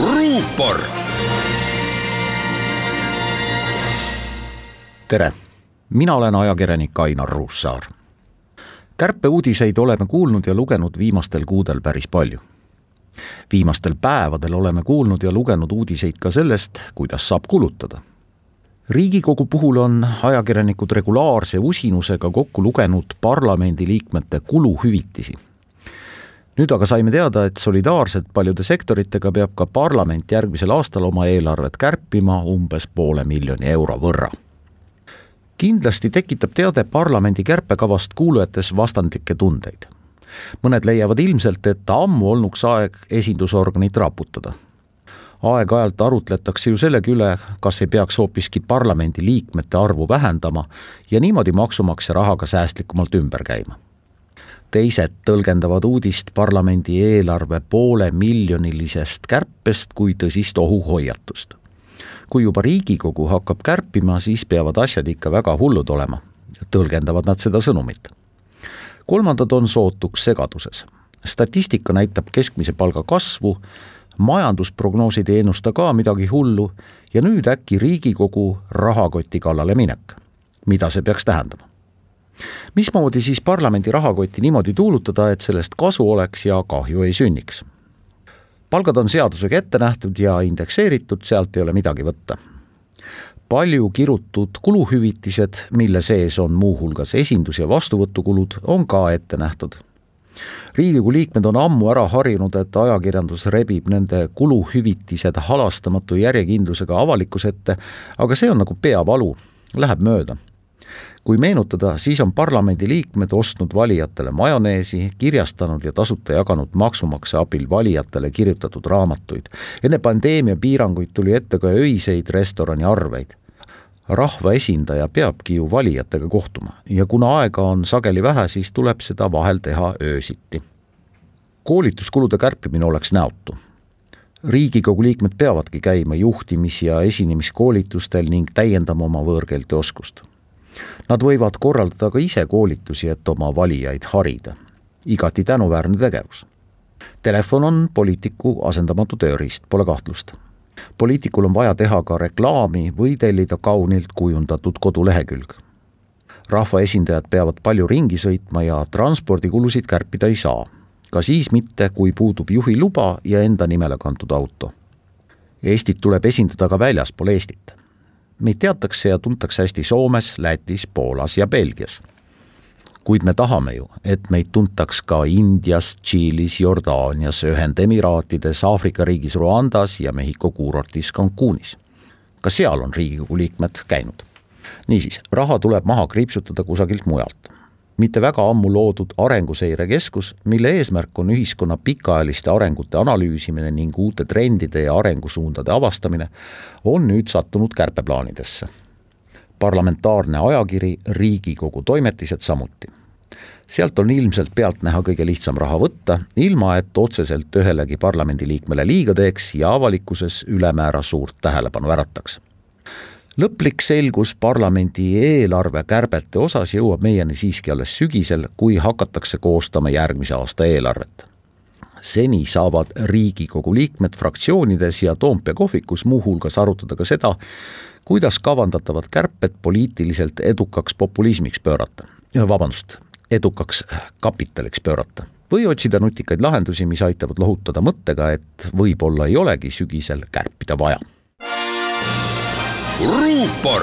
ruupor. tere, mina olen ajakirjanik Ainar Ruussaar. kärpeuudiseid oleme kuulnud ja lugenud viimastel kuudel päris palju. viimastel päevadel oleme kuulnud ja lugenud uudiseid ka sellest, kuidas saab kulutada riigikogu puhul on ajakirjanikud regulaarse usinusega kokku lugenud parlamendiliikmete kuluhüvitisi nüüd aga saime teada, et solidaarselt paljude sektoritega peab ka parlament järgmisel aastal oma eelarvet kärpima umbes poole miljoni euro võrra. kindlasti tekitab teade parlamendi kärpekavast kuulajates vastandlikke tundeid. mõned leiavad ilmselt, et ammu olnuks aeg esindusorganit raputada aeg-ajalt arutletakse ju sellegi üle, kas ei peaks hoopiski parlamendi liikmete arvu vähendama ja niimoodi maksumaksja rahaga säästlikumalt ümber käima teised tõlgendavad uudist parlamendi eelarve poole miljonilisest kärpest kui tõsist ohuhoiatust. kui juba Riigikogu hakkab kärpima, siis peavad asjad ikka väga hullud olema, tõlgendavad nad seda sõnumit. kolmandad on sootuks segaduses. statistika näitab keskmise palga kasvu, majandusprognoosid ei ennusta ka midagi hullu ja nüüd äkki Riigikogu rahakoti kallale minek. mida see peaks tähendama? Mismoodi siis parlamendi rahakotti niimoodi tuulutada, et sellest kasu oleks ja kahju ei sünniks? palgad on seadusega ette nähtud ja indekseeritud, sealt ei ole midagi võtta. palju kirutud kuluhüvitised, mille sees on muuhulgas esindus- ja vastuvõtukulud, on ka ette nähtud riigikogu liikmed on ammu ära harjunud, et ajakirjandus rebib nende kuluhüvitised halastamatu järjekindlusega avalikkuse ette, aga see on nagu peavalu, läheb mööda kui meenutada, siis on parlamendiliikmed ostnud valijatele majoneesi, kirjastanud ja tasuta jaganud maksumaksja abil valijatele kirjutatud raamatuid. enne pandeemia piiranguid tuli ette ka öiseid restorani arveid. rahvaesindaja peabki ju valijatega kohtuma ja kuna aega on sageli vähe, siis tuleb seda vahel teha öösiti. koolituskulude kärpimine oleks näotu riigikogu liikmed peavadki käima juhtimis- ja esinemiskoolitustel ning täiendama oma võõrkeelte oskust Nad võivad korraldada ka ise koolitusi, et oma valijaid harida. igati tänuväärne tegevus. Telefon on poliitiku asendamatu tööriist, pole kahtlust. poliitikul on vaja teha ka reklaami või tellida kaunilt kujundatud kodulehekülg. rahvaesindajad peavad palju ringi sõitma ja transpordikulusid kärpida ei saa. ka siis mitte, kui puudub juhiluba ja enda nimele kantud auto. Eestit tuleb esindada ka väljaspool Eestit meid teatakse ja tuntakse hästi Soomes, Lätis, Poolas ja Belgias. kuid me tahame ju, et meid tuntaks ka Indias, Tšiilis, Jordaanias, Ühendemiraatides, Aafrika riigis Rwandas ja Mehhiko kuurortis Cancunis. ka seal on Riigikogu liikmed käinud. niisiis, raha tuleb maha kriipsutada kusagilt mujalt mitte väga ammu loodud Arenguseire Keskus, mille eesmärk on ühiskonna pikaajaliste arengute analüüsimine ning uute trendide ja arengusuundade avastamine, on nüüd sattunud kärpeplaanidesse. parlamentaarne ajakiri Riigikogu Toimetised samuti. sealt on ilmselt pealtnäha kõige lihtsam raha võtta, ilma et otseselt ühelegi parlamendiliikmele liiga teeks ja avalikkuses ülemäära suurt tähelepanu ärataks lõplik selgus parlamendi eelarvekärbete osas jõuab meieni siiski alles sügisel, kui hakatakse koostama järgmise aasta eelarvet. seni saavad Riigikogu liikmed fraktsioonides ja Toompea kohvikus muuhulgas arutada ka seda, kuidas kavandatavad kärped poliitiliselt edukaks populismiks pöörata. vabandust, edukaks kapitaliks pöörata või otsida nutikaid lahendusi, mis aitavad lohutada mõttega, et võib-olla ei olegi sügisel kärpida vaja ruupor